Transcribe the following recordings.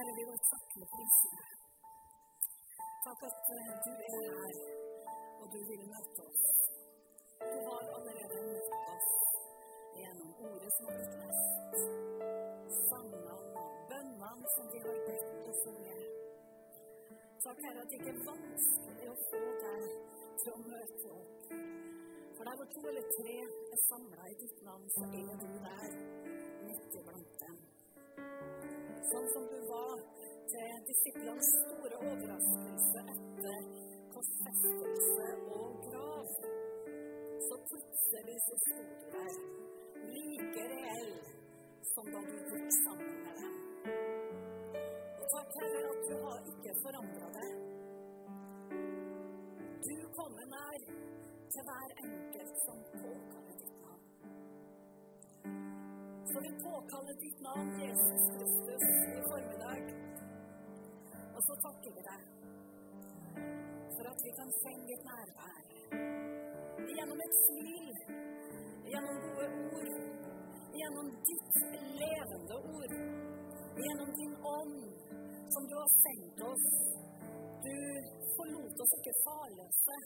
Herre, vi vil takke prisen. Takk at eh, du er her, og du vil møte oss. Du har allerede møtt oss gjennom ordet som har blitt lest, sangene og bønnene som vi har bedt og sunget. Takk, Herre, at det ikke er vanskelig å få deg til å møte opp. For der hvor to eller tre er samla i ditt navn, så er du der midt iblant dem. Sånn som du var til disiplenes store overraskelse etter korsfestelse og grav. Så plutselig så sto du der, like reell som da du gikk sammen med dem. Og takk, Herre, at du har ikke forandra deg. Du kommer nær til hver enkelt som påkaller ditt navn. Så vi påkaller ditt navn, Jesus Kristus, i formiddag. Og så takker vi deg for at vi kan kjenne ditt nærvær. Gjennom et smil, gjennom gode ord, gjennom ditt levende ord, gjennom din ånd som du har sendt oss. Du forlot oss ikke farløse,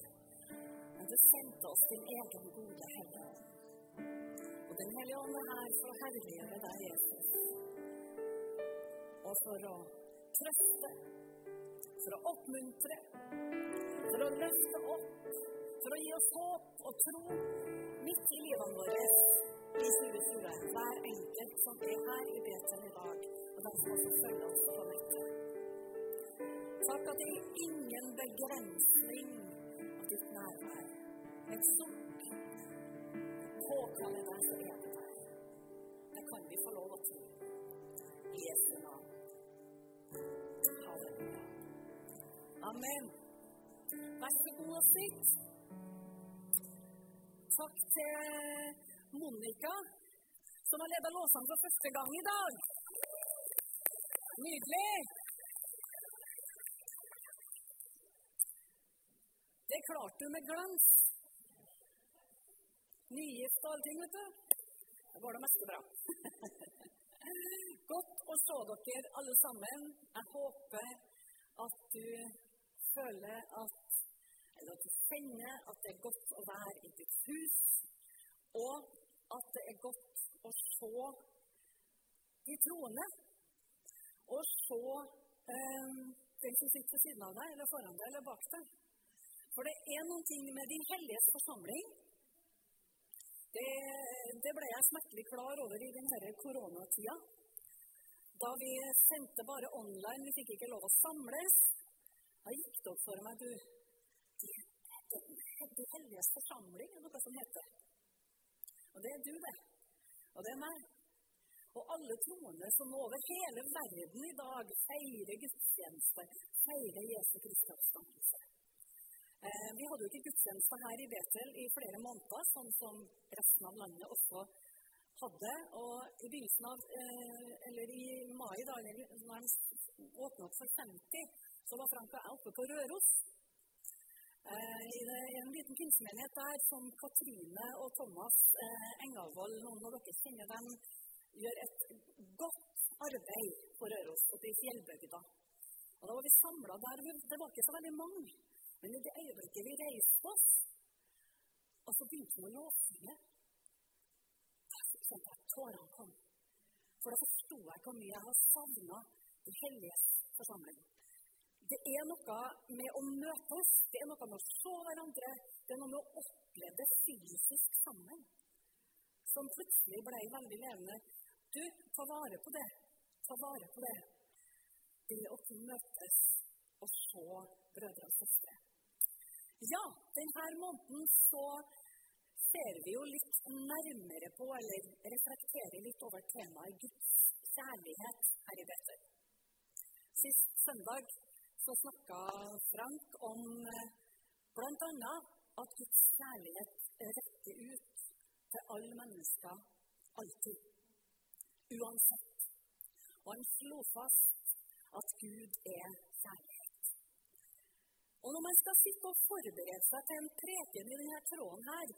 men du sendte oss din egen gode Hellige Ånd. Og Den hellige ånd er her for å herliggjøre deg, Jesus. Og for å trøste, for å oppmuntre, for å løfte opp, for å gi oss håp og tro midt i livene våre i 2020. Hver enkelt som er her i Betlehem i dag, og de som også følger oss på nettet. Takk at det er ingen begrensning av ditt nærvær. Et sukk påkaller deg, som du der. Det kan vi få lov å tro. Jesu navn. Amen. Vær så god og sitt. Takk til Monica, som har leda låsene for første gang i dag. Nydelig. Det klarte du med glans. Nygift og allting, vet du. Da går det meste bra. Godt å se dere alle sammen. Jeg håper at du føler at eller at du kjenner at det er godt å være i ditt hus, og at det er godt å se de troende. Og se um, den som sitter ved siden av deg, eller foran deg, eller bak deg. For det er noen ting med Din helliges forsamling det, det, ble jeg smertelig klar over i denne koronatida. Da vi sendte bare online, vi fikk ikke lov å samles. Da gikk det opp for meg du, Den de, de helliges forsamling er noe som heter. Og det er du, det. Og det er meg. Og alle troende som over hele verden i dag feirer gudstjeneste, feirer Jesu Kristi oppstandelse. Eh, vi hadde jo ikke gudstjeneste her i Betel i flere måneder, sånn som resten av landet også hadde. Og i begynnelsen av, eh, eller i mai, da når de åpna opp for 50, så var Frank og jeg oppe på Røros. Eh, I en liten kunstmenighet der som Katrine og Thomas Engavold, noen av dere kjenner dem, gjør et godt arbeid på Røros, oppe i fjellbygda. Og da var vi samla der. Det var ikke så veldig mange. Men i det øyeblikket vi reiste oss, og så begynte vi å lovsynge, da kjente jeg at tårene kom. For da forsto jeg hvor mye jeg har savna Den helliges forsamling. Det er noe med å møtes, det er noe med å se hverandre, det er noe med å oppleve det fysisk sammen, som plutselig ble veldig levende. Du, ta vare på det. Ta vare på det. Det å kunne møtes og se brødre og søstre. Ja, denne måneden så ser vi jo litt nærmere på, eller reflekterer litt over temaet Guds kjærlighet her i Betel. Sist søndag så snakka Frank om eh, bl.a. at Guds kjærlighet retter ut til alle mennesker alltid. Uansett. Og han slo fast at Gud er kjærlighet. Og når man skal sitte og forberede seg til en preken i denne tråden her,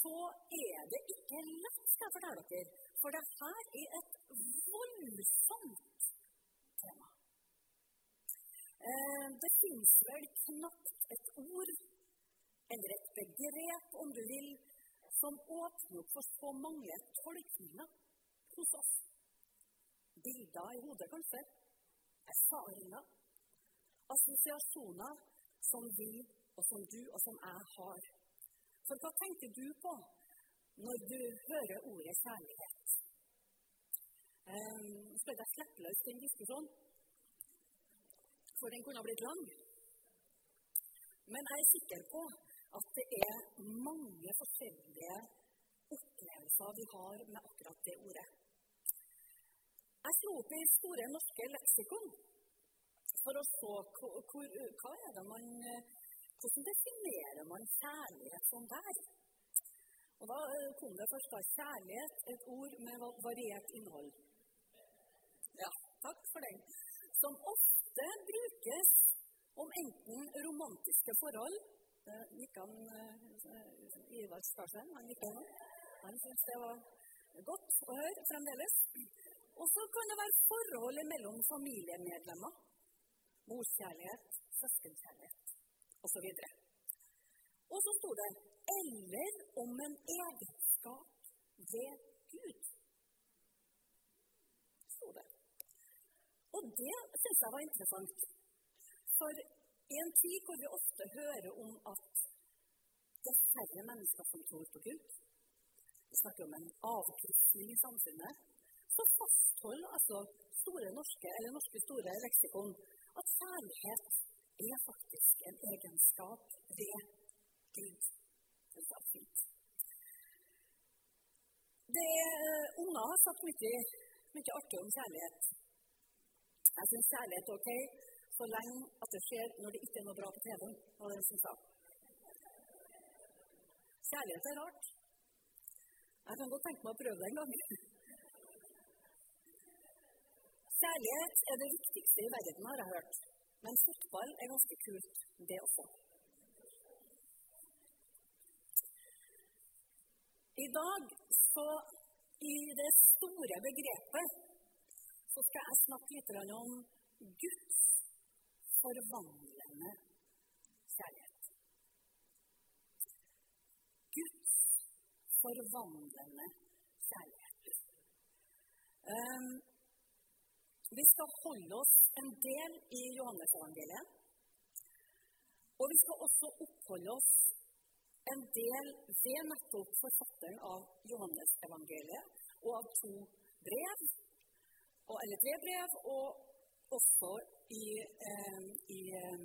så er det ikke lett, skal jeg fortelle dere. For det her er et voldsomt tema. Eh, det fins vel knapt et ord eller et begrep, om du vil, som åpner opp for så mange tolkninger hos oss. Bilder i hodet, kanskje. Erfaringer. Assosiasjoner som vi, og som du og som jeg har. For hva tenker du på når du hører ordet kjærlighet? Um, skal jeg slippe løs den diskusjonen? For den kunne ha blitt lang. Men jeg er sikker på at det er mange forskjellige opplevelser vi har med akkurat det ordet. Jeg slo opp i Store norske leksikon for å se hvor, hva er det man Hvordan definerer man kjærlighet som der? Og Da kom det først da kjærlighet, et ord med variert innhold. Ja, takk for den. Som ofte brukes om enten romantiske forhold Nikkan eh, Ivar Skarsheim han nikka nå. Han syntes det var godt å høre fremdeles. Og så kan det være forholdet mellom familiemedlemmer. Morskjærlighet, søskenkjærlighet osv. Og så sto det 'eller om en egenskap ved Gud'. Sto det. Og det syns jeg var interessant. For i en tid hvor vi ofte hører om at det er færre mennesker som tror på Gud, vi snakker om en avkristning i samfunnet, så fastholder altså Store norske eller norske store leksikon at kjærlighet er faktisk en egenskap ved Gud. Det er fint. Det uh, Unger har sagt mye, mye artig om kjærlighet. Jeg syns kjærlighet er ok så lenge at det skjer når det ikke er noe bra på TV, var det som sa. Kjærlighet er rart. Jeg kan godt tenke meg å prøve det en gang. Kjærlighet er det viktigste i verden, har jeg hørt. Men fotball er ganske kult, det også. I dag, så i det store begrepet, så skal jeg snakke litt om Guds forvandlende kjærlighet. Guds forvandlende kjærlighet. Um, vi skal holde oss en del i Johannes-evangeliet. Og vi skal også oppholde oss en del ved nettopp forfatteren av Johannes-evangeliet og av to brev, eller tre brev, og også i, eh, i eh,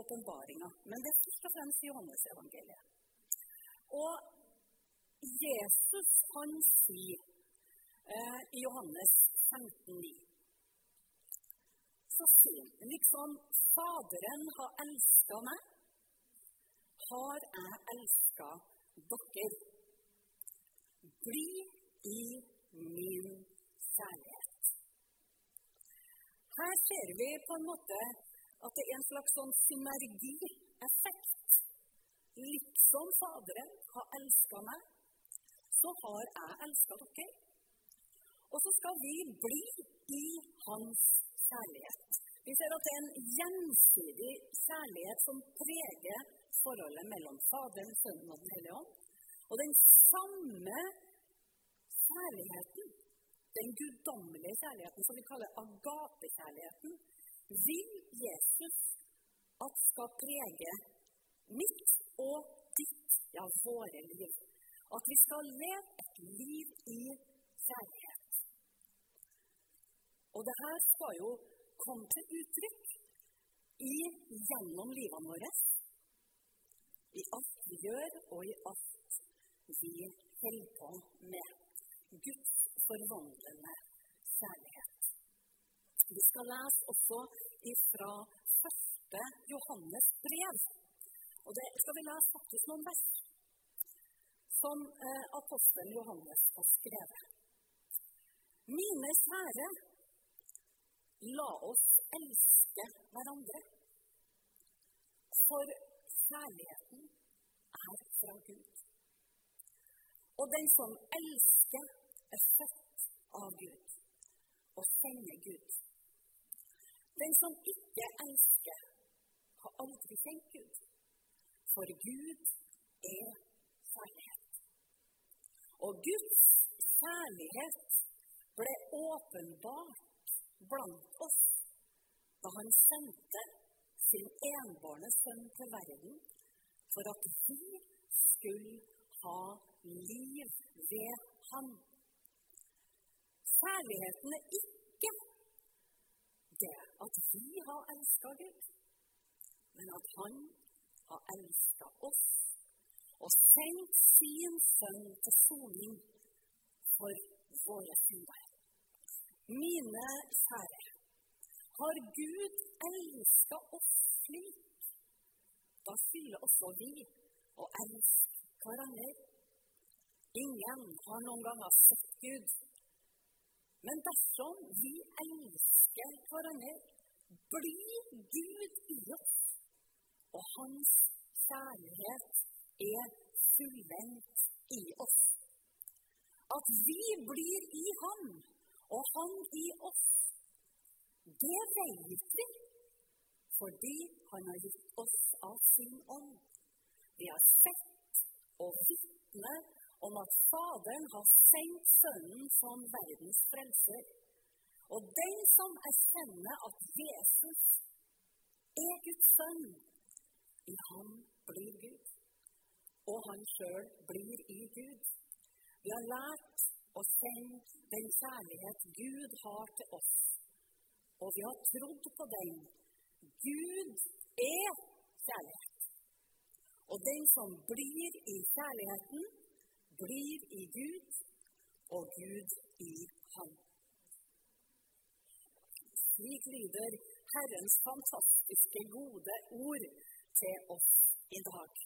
åpenbaringa. Men det er først og fremst Johannes-evangeliet. Og Jesus han sier eh, i Johannes 15,9 Så ser vi, liksom Faderen har elska meg, har jeg elska dere. Bli i min kjærlighet. Her ser vi på en måte at det er en slags sånn synergieffekt. Liksom Faderen har elska meg, så har jeg elska dere. Og så skal vi bli i hans kjærlighet. Vi ser at det er en gjensidig kjærlighet som preger forholdet mellom Faderen, Sønnen og Den hellige ånd. Og den samme kjærligheten den guddommelige kjærligheten, som vi kaller agapekjærligheten, vil Jesus at skal prege mitt og ditt, ja, våre liv. At vi skal leve et liv i kjærlighet. Og det her skal jo komme til uttrykk i, gjennom livene våre. I alt vi gjør, og i alt vi holder på med. Guds forvandlende kjærlighet. Vi skal lese også fra første Johannes brev. Og det skal vi lese faktisk noen vers som eh, apostelen Johannes har skrevet. Mine kjære, la oss elske hverandre. For kjærligheten er fra Gud. Og den som elsker, er født av Gud og kjenner Gud. Den som ikke elsker, har aldri kjent Gud. For Gud er kjærlighet. Og Guds kjærlighet ble åpenbart blant oss da han sendte sin enbårne sønn til verden for at vi skulle ha liv ved ham. Kjærligheten er ikke det at vi har elska Gud, men at Han har elska oss og sendt sin sønn til soning for våre synder. Mine kjære, har Gud elska oss slik, da skylder også vi å elske hverandre. Ingen har noen ganger sett Gud. Men dersom vi elsker hverandre, blir Gud i oss, og hans kjærlighet er fullendt i oss. At vi blir i ham og han i oss, det vet vi fordi han har gitt oss av sin ånd. Vi har sett og vitner om at Faderen har sendt Sønnen som verdens frelser. Og den som erkjenner at Jesus er Guds sønn, i ham blir Gud, og han sjøl blir i Gud. Vi har lært å kjent den kjærlighet Gud har til oss, og vi har trodd på den. Gud er kjærlighet. Og den som blir i kjærligheten, blir i Gud, og Gud i ham. Slik lyder Herrens fantastiske, gode ord til oss i dag.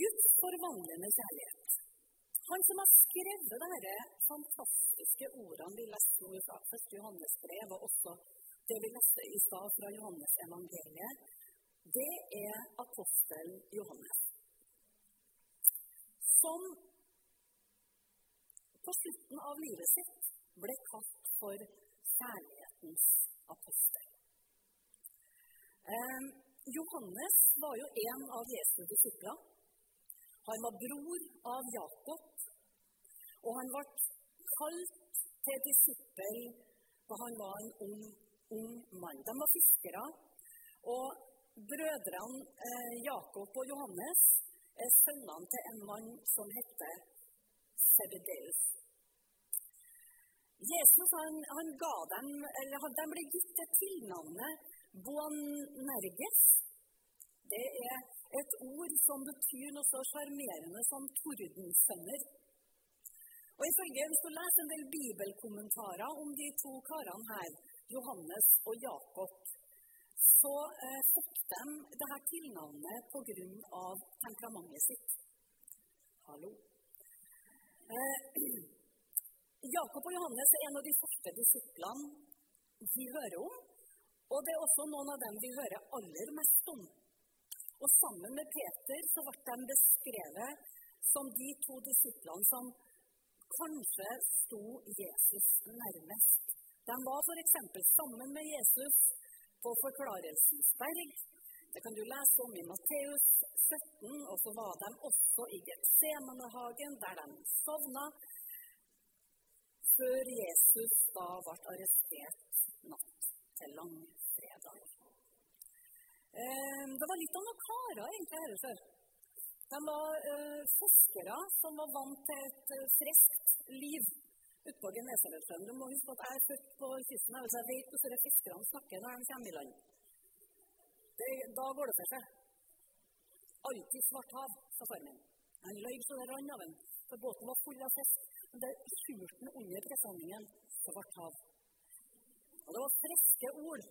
Guds forvandlende kjærlighet. Han som har skrevet disse fantastiske ordene vi leste nå fra 1. Johannes brev, og også det vi leste i stad fra Johannes evangeliet, det er apostelen Johannes. Som på slutten av livet sitt ble kalt for kjærlighetens apostel. Eh, Johannes var jo en av Jesu disipler. Han var bror av Jakob, og han ble kalt til disippel da han var en ung, ung mann. De var fiskere, og brødrene eh, Jakob og Johannes er sønnene til en mann som heter Sebedeus. Jesus han, han ga dem, eller De ble gitt det tilnavnet Boanerges, det er et ord som betyr noe så sjarmerende som tordensønner. Og ifølge, Hvis du leser en del bibelkommentarer om de to karene her, Johannes og Jakob, så eh, fikk de dette tilnavnet pga. temperamentet sitt. Hallo. Eh, Jakob og Johannes er en av de første disiplene vi hører om. Og det er også noen av dem vi hører aller mest om. Og sammen med Peter så ble de beskrevet som de to disiplene som kanskje sto Jesus nærmest. De var f.eks. sammen med Jesus på Forklarelsens berg. Det kan du lese om i Matteus 17. Og så var de også i Getsemanehagen, der de sovna, før Jesus da ble arrestert natt til langfredag. Ehm, det var litt av noen karer egentlig her før. De var uh, fiskere som var vant til et uh, friskt liv utpå Genesaretsjøen. Du må huske at jeg er født på kysten, så jeg vet hvordan fiskerne snakker når de kommer i land. Det, da går det for seg. Alltid svart hav, sa far min. Han løy så det rant av ham, for båten var full av fisk. Men det skjulte under presenningen svart hav. Og det var friske ord.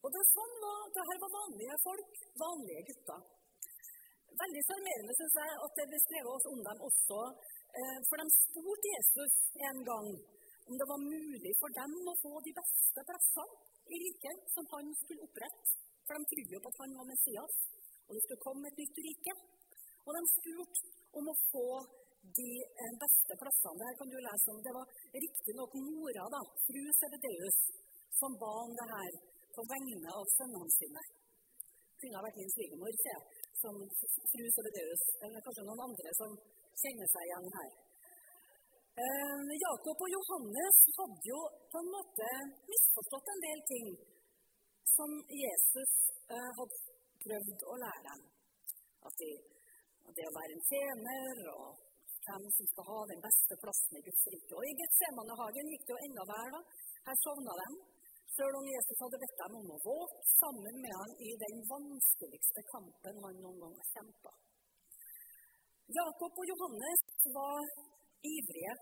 Og det, sånn var, det her var vanlige folk, vanlige gutter. Veldig sjarmerende syns jeg at det beskrev oss om dem også. Eh, for de spurte Jesus en gang om det var mulig for dem å få de beste plassene i riket som han skulle opprette. For de trodde jo på at han var Messias, og det skulle komme et nytt rike. Og de spurte om å få de eh, beste plassene. Det her kan du lese om. Det var riktignok mora, da, fru Sebedeus, som ba om det her på vegne av sønnene sine. Kunne ha vært min svigermor, som fru Sobedeus, eller kanskje noen andre som kjenner seg igjen her. Eh, Jakob og Johannes hadde jo på en måte misforstått en del ting som Jesus eh, hadde prøvd å lære dem. At, de, det å være en tjener og hvem som skal ha den beste plassen i Guds rike. Og I Getsemanehagen gikk det jo enda verre. Her sovna de. Selv om Jesus hadde bedt dem om å våke sammen med ham i den vanskeligste kampen han noen gang har kjempa. Jakob og Johannes var ivrige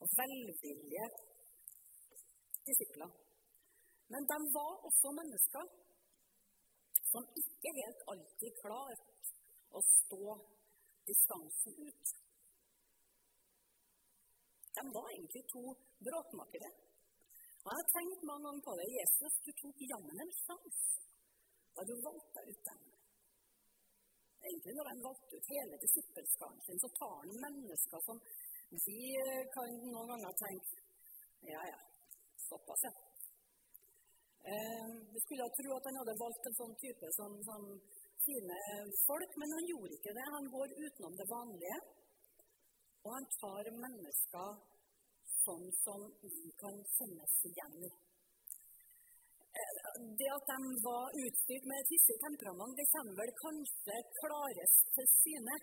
og velvillige disipler. Men de var også mennesker som ikke helt alltid klarte å stå distansen ut. De var egentlig to bråkmakere. Og Jeg har tenkt mange ganger på det. Jesus, du tok jammen en sjanse da du valgte ut dem. Egentlig når han valgte ut hele disippelskaren sin, så tar han mennesker som vi kan noen ganger tenke Ja, ja, såpass, ja. Eh, vi skulle tro at han hadde valgt en sånn type som, som sine folk, men han gjorde ikke det. Han går utenom det vanlige. Og han tar mennesker sånn som vi kan kjennes igjen i. Eh, det at de var utstyrt med et hissig temperament, det kommer vel kanskje klarest til syne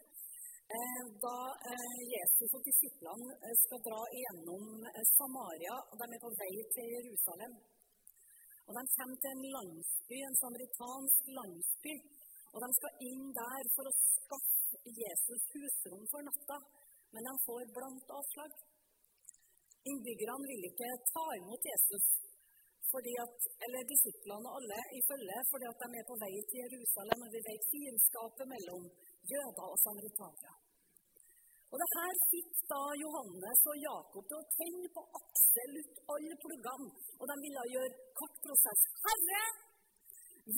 eh, da eh, Jesus og disiplene skal dra gjennom Samaria. og De er på vei til Jerusalem. Og De kommer til en landsby, en samaritansk landsby. Og De skal inn der for å skaffe Jesus husrom for natta men de får blankt avslag. Innbyggerne vil ikke ta imot Jesus, fordi at, eller disiplene alle i følge, fordi at de er på vei til Jerusalem, og vi vet fiendskapet mellom jøder og samaritanere. Og det her fikk da Johannes og Jakob til å tenne på absolutt alle pluggene, og de ville gjøre kort prosess. Herre,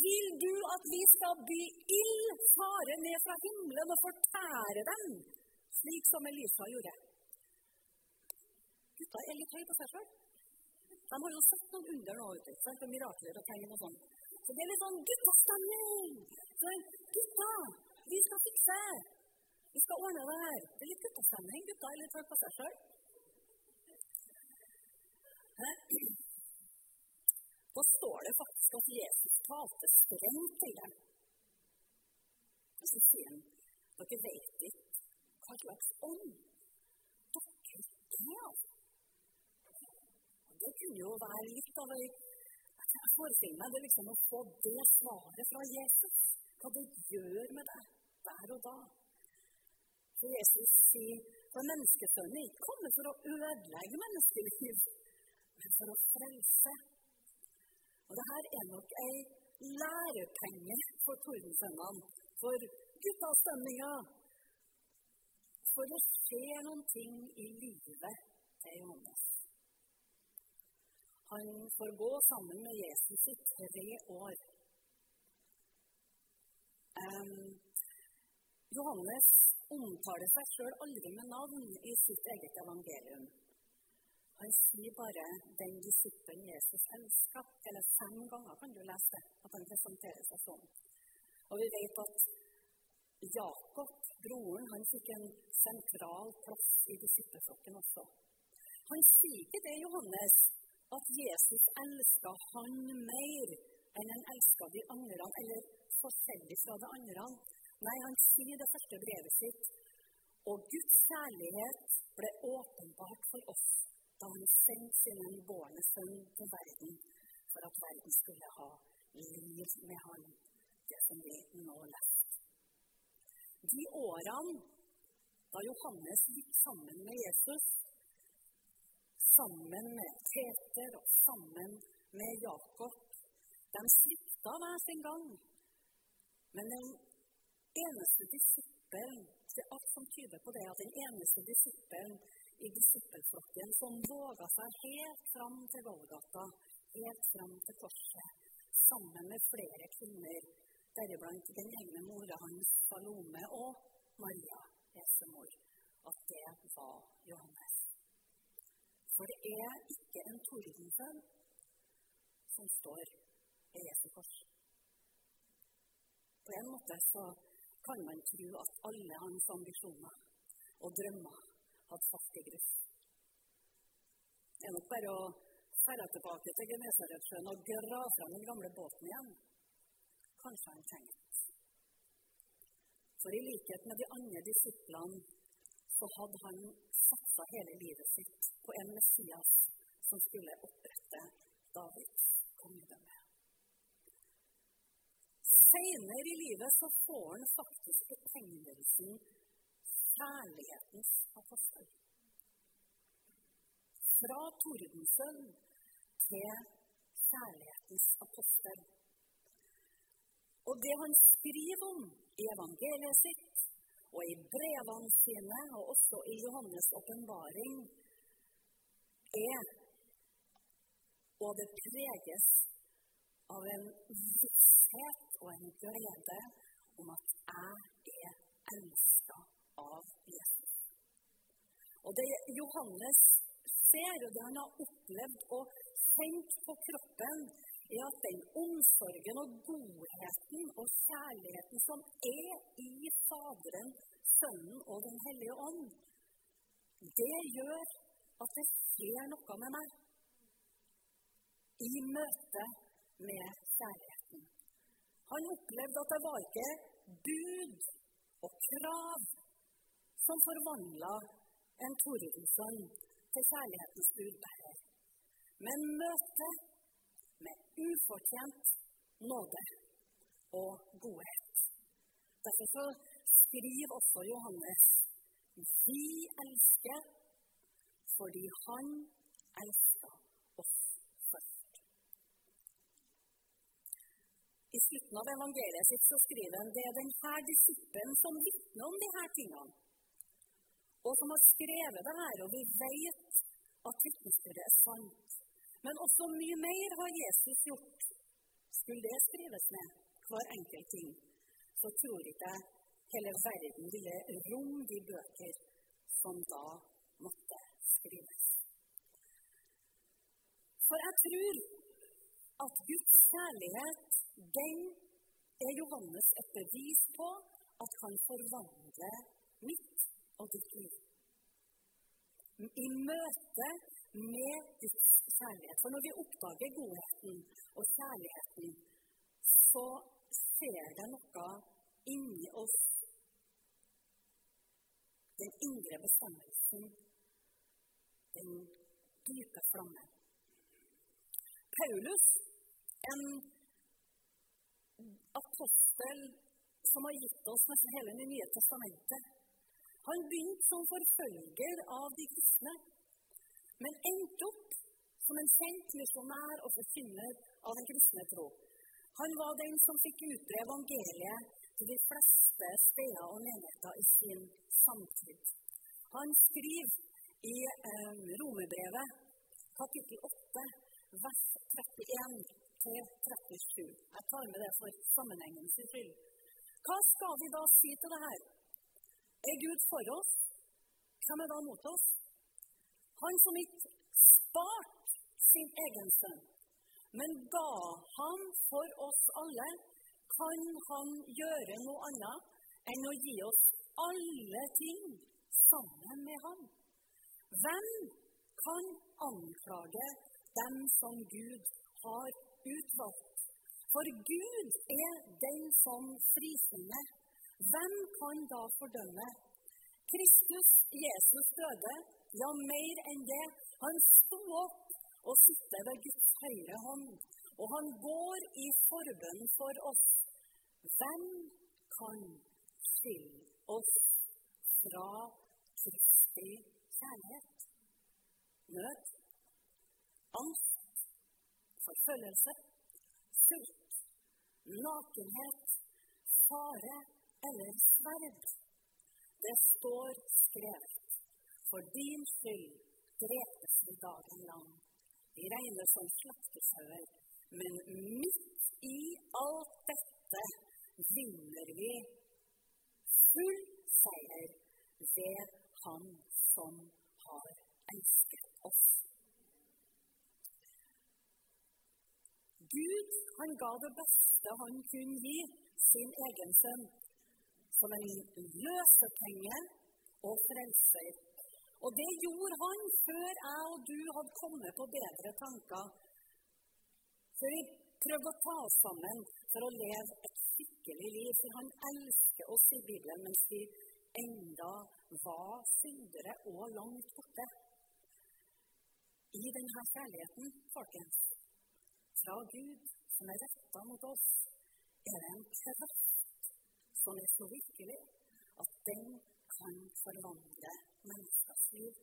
vil du at vi skal by ild fare ned fra himmelen og fortære dem slik som Elisa gjorde. Gutta er litt høye på seg sjøl. De har jo sett noen under nå, vet du, for mirakler og tegn og sånn. Så det er litt sånn guttastemning. Så, gutta, vi skal fikse. Vi skal ordne det her. Det er litt guttastemning. Gutta er litt høye på seg sjøl. Da står det faktisk at Jesus talte strengt til dem. Og så sier han dere vet ikke hva slags ånd dere er. Det kunne jo være litt av ei Jeg forestiller meg liksom å få det svaret fra Jesus. Hva det gjør med deg der og da. For Jesus sier for menneskesønnen ikke kommet for å ødelegge menneskeliv, men for å frelse. Og det her er nok ei lærepenge for tordensønnene, for guttastemninga, for det skjer noen ting i livet til Johannes. Han får gå sammen med Jesus i tre år. Um, Johannes omtaler seg sjøl aldri med navn i sitt eget evangelium. Han sier bare 'den disippelen Jesus elsker'. Eller fem ganger kan du lese at han presenterer seg sånn. Og vi vet at Jakob, broren, han fikk en sentral plass i disippelflokken også. Han sier ikke det, Johannes, at Jesus elska han mer enn han elska de andre, eller forskjellig fra de andre. Nei, han sier det første brevet sitt. Og Guds kjærlighet ble åpenbart for oss da han sendte sin bårne sønn til verden for at verden skulle ha liv med han, det som vi nå leser. De årene da Johannes gikk sammen med Jesus, sammen med Peter og sammen med Jakob, de svikta hver sin gang. Men den eneste disippelen det er alt som tyder på det, at den eneste disippelen i disippelflokken som våga seg helt fram til Golgata, helt fram til korset, sammen med flere kvinner deriblant den egne mora hans, Salome, og Maria, Jesu mor, at det var Johannes. For det er ikke en tordensønn som står ved Jesu kors. På en måte så kan man tro at alle hans ambisjoner og drømmer hadde falt i grus. Det er nok bare å dra tilbake til Genesaretsjøen og grave fram den gamle båten igjen. Kanskje han tenkt. For i likhet med de andre disiplene så hadde han satsa hele livet sitt på en Messias som skulle opprette Davids kongedømme. Senere i livet så får han faktisk betegnelsen kjærlighetens apostel. Fra tordensønn til kjærlighetens apostel. Og det han skriver om i evangeliet sitt og i brevene sine, og også i Johannes' åpenbaring, er Og det preges av en visshet og en glede om at jeg er elska av Jesus. Og det Johannes ser, og det han har opplevd og kjent på kroppen, er at den omsorgen og godheten og kjærligheten som er i Faderen, Sønnen og Den hellige ånd, det gjør at det skjer noe med meg i møte med kjærligheten. Han opplevde at det var ikke bud og krav som forvandla en tordensønn til kjærlighetens budbærer, men møte med ufortjent nåde og godhet. Derfor så skriver også Johannes vi elsker fordi han elsker oss først. I slutten av evangeliet sitt så skriver han det er denne disippelen som vitner om disse tingene og som har skrevet det her, og vi vet at vitnesbyrdet er sant. Men også mye mer har Jesus gjort. Skulle det skrives ned, hver enkelt ting, så tror ikke jeg hele verden ville romme de bøker som da måtte skrives. For jeg tror at Guds kjærlighet, den er Johannes et bevis på at han forvandler mitt og ditt liv. I møte med Guds kjærlighet. For når vi oppdager godheten og kjærligheten, så ser det noe inni oss. Den indre bestemmelsen, den dype flammen. Paulus, en apostel som har gitt oss nesten hele Det nye testamentet, han begynte som forfølger av de kristne, men endte opp som en kjent misjonær og forkynner av den kristne tro. Han var den som fikk utbre evangeliet til de fleste steder og menigheter i sin samtid. Han skriver i eh, Romerbrevet, kapittel 8, vers 31 37. Jeg tar med det for sammenhengens skyld. Hva skal vi da si til det her? Er Gud for oss, hvem er da mot oss? Han som ikke spart sin egen sønn, men ga ham for oss alle, kan han gjøre noe annet enn å gi oss alle ting sammen med ham. Hvem kan anklage dem som Gud har utvalgt? For Gud er den som frisinner. Hvem kan da fordømme? Kristus, Jesus døde, ja, mer enn det. Han sto opp og sitter ved Guds høyre hånd, og han går i forbønn for oss. Hvem kan skille oss fra Kristi kjærlighet? Nød, angst, forfølgelse, sult, nakenhet, fare eller sverd. Det står skrevet. For din skyld drepes vi dagen lang. Vi regnes som slaktesauer. Men midt i alt dette vinner vi full seier ved Han som har elsket oss. Gud han ga det beste han kunne gi, sin egen sønn, som en løsepenge og frelser. Og det gjorde han før jeg og du hadde kommet på bedre tanker. Før vi prøvde å ta oss sammen for å leve et skikkelig liv. For han elsker oss i Bibelen mens vi enda var syndere og langt borte. I denne kjærligheten, folkens, fra Gud som er retta mot oss, er det en kraft som er så virkelig at den kan forvandle menneskers liv.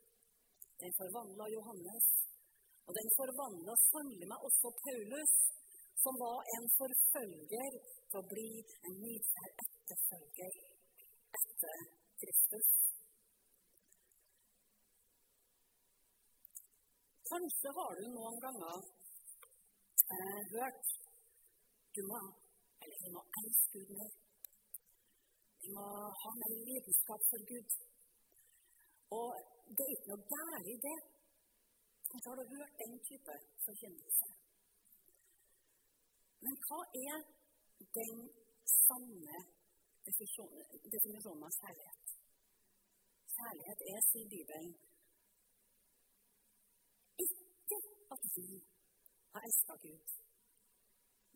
Den forvandla Johannes, og den forvandla sannelig meg også Paulus, som var en forfølger til å bli en nidkjær etterfølger etter Kristus. Kanskje har du noen ganger eh, hørt du må, eller du må elske Gud mer. Vi må ha mer lidenskap for Gud. Og det er ikke noe galt i det. Kanskje har du hørt den type forkynnelse. Men hva er den sanne definisjonen av kjærlighet? Kjærlighet er, sier Bibelen, ikke at vi har elska Gud,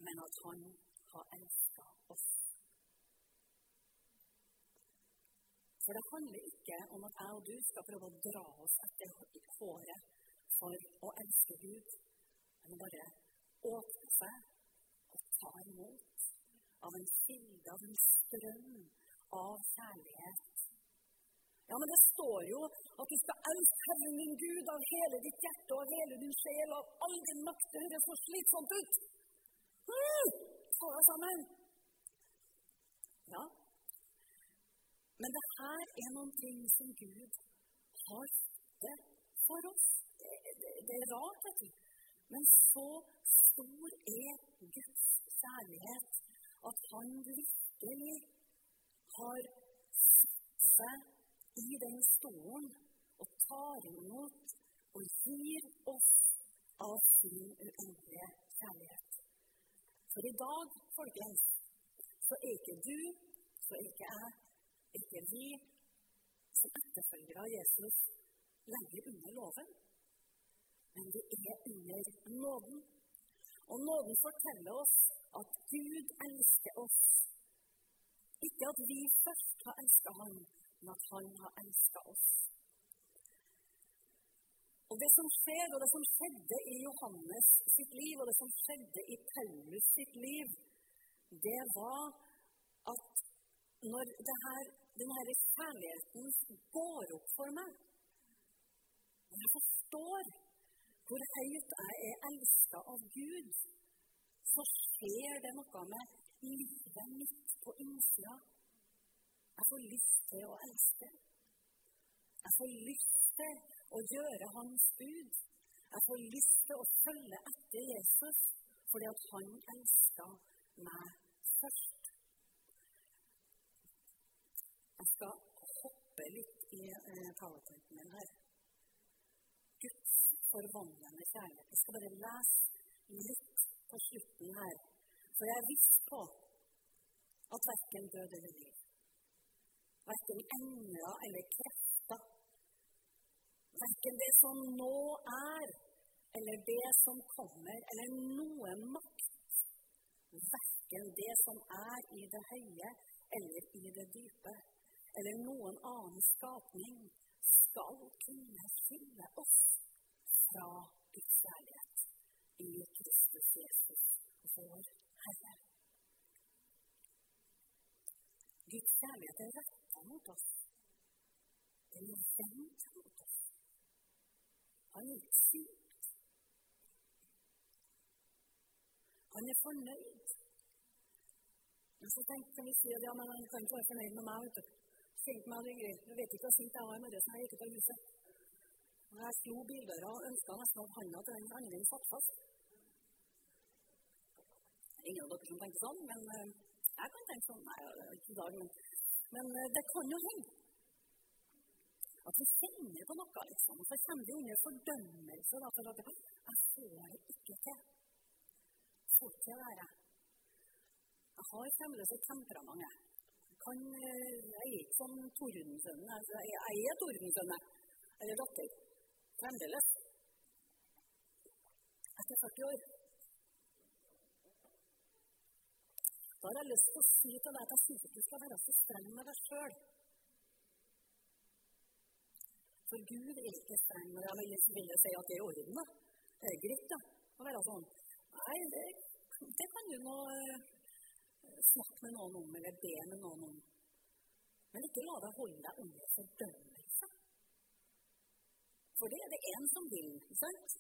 men at Han har elska oss. For det handler ikke om at jeg og du skal prøve å dra oss etter håret for å elske Gud, men bare åpne seg og ta imot av en kilde, av en strøm av kjærlighet ja, men det står jo at du skal elske Herren din Gud av hele ditt hjerte og av hele din sjel og av all din makt. Det høres så slitsomt ut. Mm, Få deg sammen. Ja. Men det her er noen ting som Gud har det for oss. Det, det, det er rart, vet du. Men så stor er Guds kjærlighet at han virkelig har satt seg i den stolen og tar imot og gir oss av sin uendelige kjærlighet. For i dag, folkens, så er ikke du, så er ikke jeg, ikke vi som etterfølgere av Jesus lenger under loven. Men vi er under nåden. Og nåden forteller oss at Gud elsker oss. Ikke at vi først har elsket ham, men at han har elsket oss. Og Det som skjer, og det som skjedde i Johannes sitt liv, og det som skjedde i Paulus sitt liv, det var at når her, denne kjærligheten går opp for meg Når jeg forstår hvor høyt jeg er elska av Gud, så skjer det noe med livet mitt på innsida. Jeg får lyst til å elske. Jeg får lyst til å gjøre Hans bud. Jeg får lyst til å følge etter Jesus fordi at han elska meg først. Jeg skal hoppe litt i eh, powerpointen min her. Guds forvandlende kjærlighet. Jeg skal bare lese litt på slutten her. For jeg er viss på at verken død eller liv Verken engler eller krefter. Verken det som nå er, eller det som kommer, eller noe makt. Verken det som er i det høye eller i det dype, eller noen annen skapning, skal kunne skille oss fra Guds kjærlighet i Kristus Jesus, vår Herre. Guds kjærlighet er retta mot oss. Den er vendt mot oss. Han er ikke sykt. Han er fornøyd. Men så tenker vi at ja, men han kan ikke være fornøyd med meg. Du. Sint meg Du Jeg vet ikke hvor sint jeg var i morges da jeg gikk ut av huset. Og jeg slo bildøra og ønska nesten at handa til den andre satt fast. Ingen av dere som tenker sånn, men uh, jeg kan tenke sånn. Nei, ikke i dag, men men eh, det kan jo hende at vi kjenner på noe, liksom. Så kommer vi under fordømmelse da, for at jeg får det ikke til. får til å være. Jeg har fremdeles et temperament. Jeg, kan, eh, jeg er ikke som tordensønnen. Altså, jeg er tordensønnen. eller datter. Fremdeles. Etter 40 år. Da har jeg lyst til å si til deg at jeg syns ikke du skal være så streng med deg sjøl. For Gud er ikke streng med deg. jeg vil, si at det er i orden. da. Det er greit da, å være sånn. Nei, det, det kan du nå snakke med noen om, eller be med noen om. Men ikke la deg holde deg under fordømmelse. For det er det en som vil, ikke sant?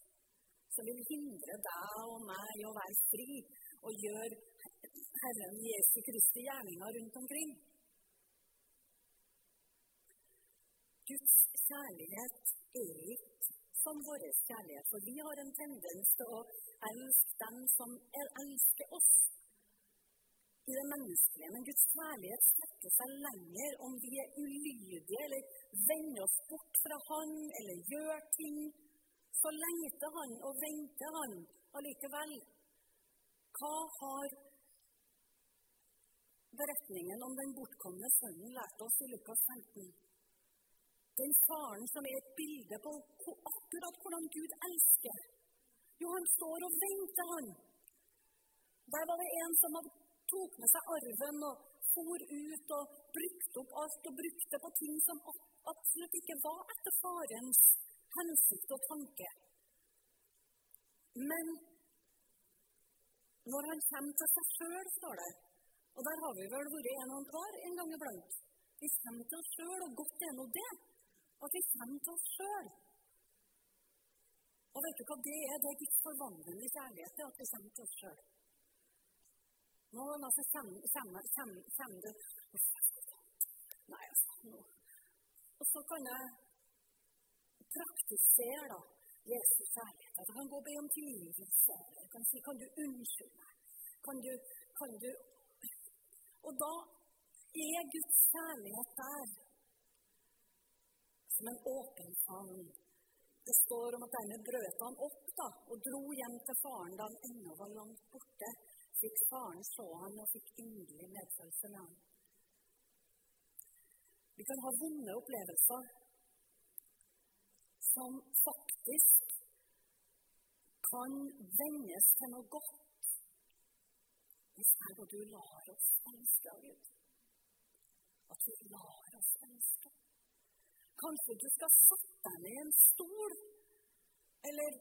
Som vil hindre deg og meg å være fri og gjøre Herren Jesu Kristi gjerninger rundt omkring. Guds kjærlighet er ikke som vår kjærlighet, for vi har en tendens til å elske dem som elsker oss i det menneskelige. Men Guds kjærlighet strekker seg lenger om vi er ulydige eller vender oss bort fra Han eller gjør ting. Så lengter Han og venter Han allikevel. Hva har beretningen om den bortkomne sønnen lært oss i Lukas 15? Den faren som er et bilde på akkurat hvordan Gud elsker. Jo, han står og venter, han. Der var det en som tok med seg arven og for ut og brukte opp alt og brukte på ting som absolutt ikke var etter farens hensikt og tanke. Men når han kommer til seg sjøl, står det Og der har vi vel vært en og en hver en gang iblant. Vi kommer til oss sjøl, og godt er nå det. At vi kommer til oss sjøl. Og vet du hva det er? Det er Guds forvandlende kjærlighet at vi kommer til oss sjøl. Nå altså, kommer, kommer, kommer, kommer det Nei, altså nå. Og så kan jeg praktisere da, Jesu kjærlighet. Altså, jeg kan gå og be om tilgivelse. Jeg kan si 'Kan du unnskylde meg?' Kan du, kan du Og da er Guds kjærlighet der som en åpen favn. Det står om at dermed brøt han opp da, og dro hjem til faren da han ennå var langt borte. Fikk faren se han og fikk inderlig medfølelse med ham. Vi kan ha vonde opplevelser som faktisk kan vendes til noe godt hvis jeg og du lar oss elske av Gud. At vi lar oss elske. Kanskje du skal sette deg ned i en stol, eller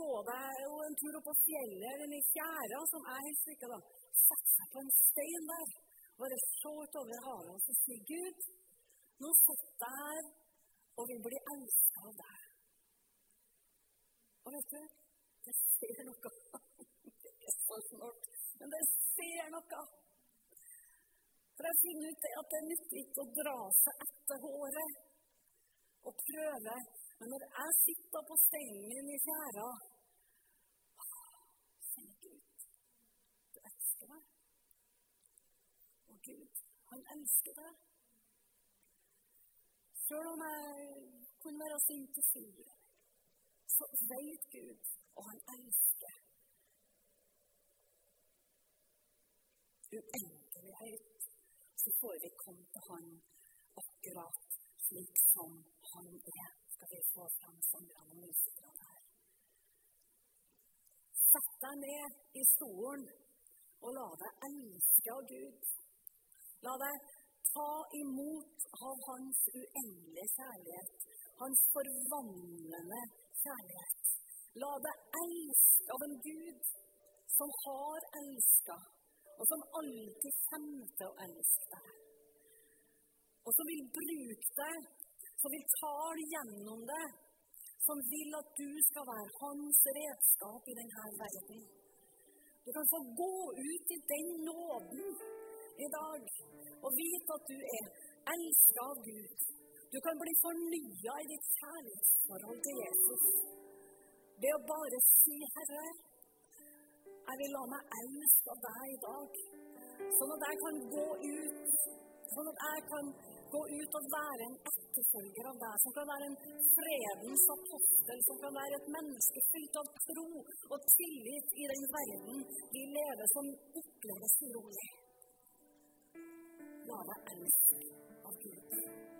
gå deg en tur opp på fjellet eller i fjæra, som jeg helst liker. da. Sette seg på en stein der, bare se utover havet og så si Gud, nå sitter jeg her og vil bli elska av deg. Og vet du, det ser noe. Ikke så snart, men det ser noe. For jeg finner ut at det nytter ikke å dra seg etter håret og prøve. Men når jeg sitter på steinen min i fjæra Kjenner Gud, du elsker meg. Og Gud, han elsker deg. Selv om jeg kunne være sint og sur, så vet Gud, og han elsker. Uendelighet. så får vi komme til Han akkurat slik som han er, skal vi få fram sangerne og musikerne her. Sett deg ned i stolen og la deg elske av Gud. La deg ta imot av Hans uendelige kjærlighet, Hans forvandlende kjærlighet. La deg elske av en Gud som har elska, og som alltid kommer til å elske deg. Og som vil bruke deg som vil tale gjennom det, som vil at du skal være hans redskap i denne verden. Du kan få gå ut i den nåden i dag og vite at du er elsket av Gud. Du kan bli fornya i ditt kjærlighetsforhold til Jesus ved å bare si, 'Herre, jeg vil la meg elske av deg i dag', sånn at jeg kan gå ut, sånn at jeg kan gå ut og være en etterfølger av deg, som kan være en fredens apostel, som kan være et menneske fylt av tro og tillit i den verden vi lever, som oppleves urolig. La deg elske av